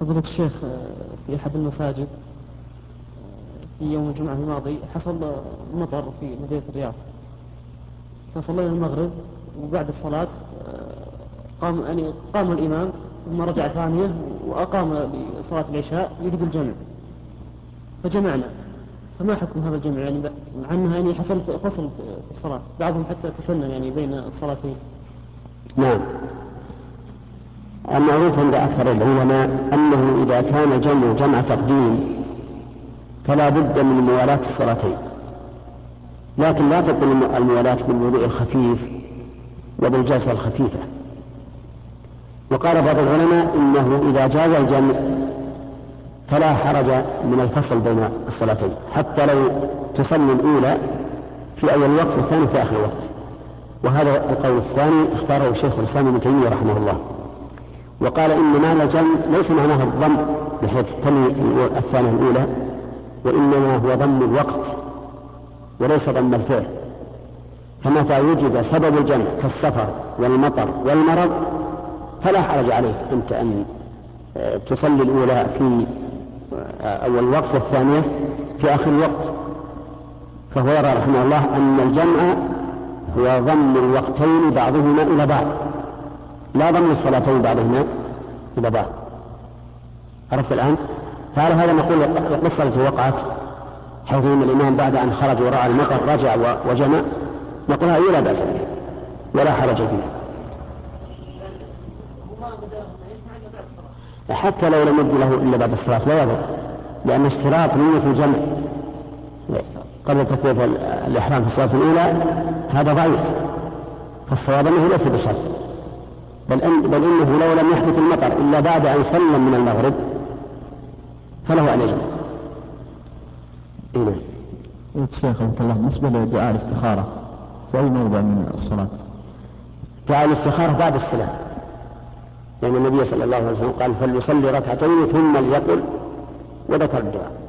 فضيلة الشيخ في أحد المساجد في يوم الجمعة الماضي حصل مطر في مدينة الرياض. فصلينا المغرب وبعد الصلاة قام يعني قام الإمام ثم رجع ثانية وأقام لصلاة العشاء يريد الجمع. فجمعنا. فما حكم هذا الجمع؟ يعني مع أنها يعني حصل فصل في الصلاة. بعضهم حتى تسنن يعني بين الصلاتين. نعم. المعروف عند أكثر العلماء أنه إذا كان جمع جمع تقديم فلا بد من موالاة الصلاتين. لكن لا تكون الموالاة بالوضوء الخفيف وبالجلسة الخفيفة. وقال بعض العلماء إنه إذا جاز الجمع فلا حرج من الفصل بين الصلاتين. حتى لو تصلي الأولى في أول الوقت والثاني في آخر الوقت. وهذا القول الثاني اختاره شيخ الإسلام ابن تيمية رحمه الله. وقال إن معنى الجمع ليس معناه الضم بحيث تلي الثانية الأولى وإنما هو ضم الوقت وليس ضم الفعل. فمتى وجد سبب الجمع كالسفر والمطر والمرض فلا حرج عليك أنت أن آه، تصلي الأولى في آه، أول الوقت والثانية في آخر الوقت. فهو يرى رحمه الله أن الجمع هو ضم الوقتين بعضهما إلى بعض. لا ضم الصلاتين بعضهما إلى بعض عرفت الآن؟ فعلى هذا نقول القصة التي وقعت حيث أن الإمام بعد أن خرج ورأى المطر رجع وجمع. نقول هذه لا بأس بها. ولا حرج فيها. حتى لو لم يبدو له إلا بعد الصلاة لا يضر. لأن اشتراط نية الجمع. قبل تكبيرة الإحرام في الصلاة الأولى هذا ضعيف. فالصواب أنه ليس بشرط. بل, أن بل إنه لو لم يحدث المطر إلا بعد أن سلم من المغرب فله أن يجمع. إيه نعم. شيخ الله بالنسبة لدعاء الاستخارة في أي موضع من الصلاة؟ دعاء الاستخارة بعد السلام لأن النبي صلى الله عليه وسلم قال فليصلي ركعتين ثم ليقل وذكر الدعاء.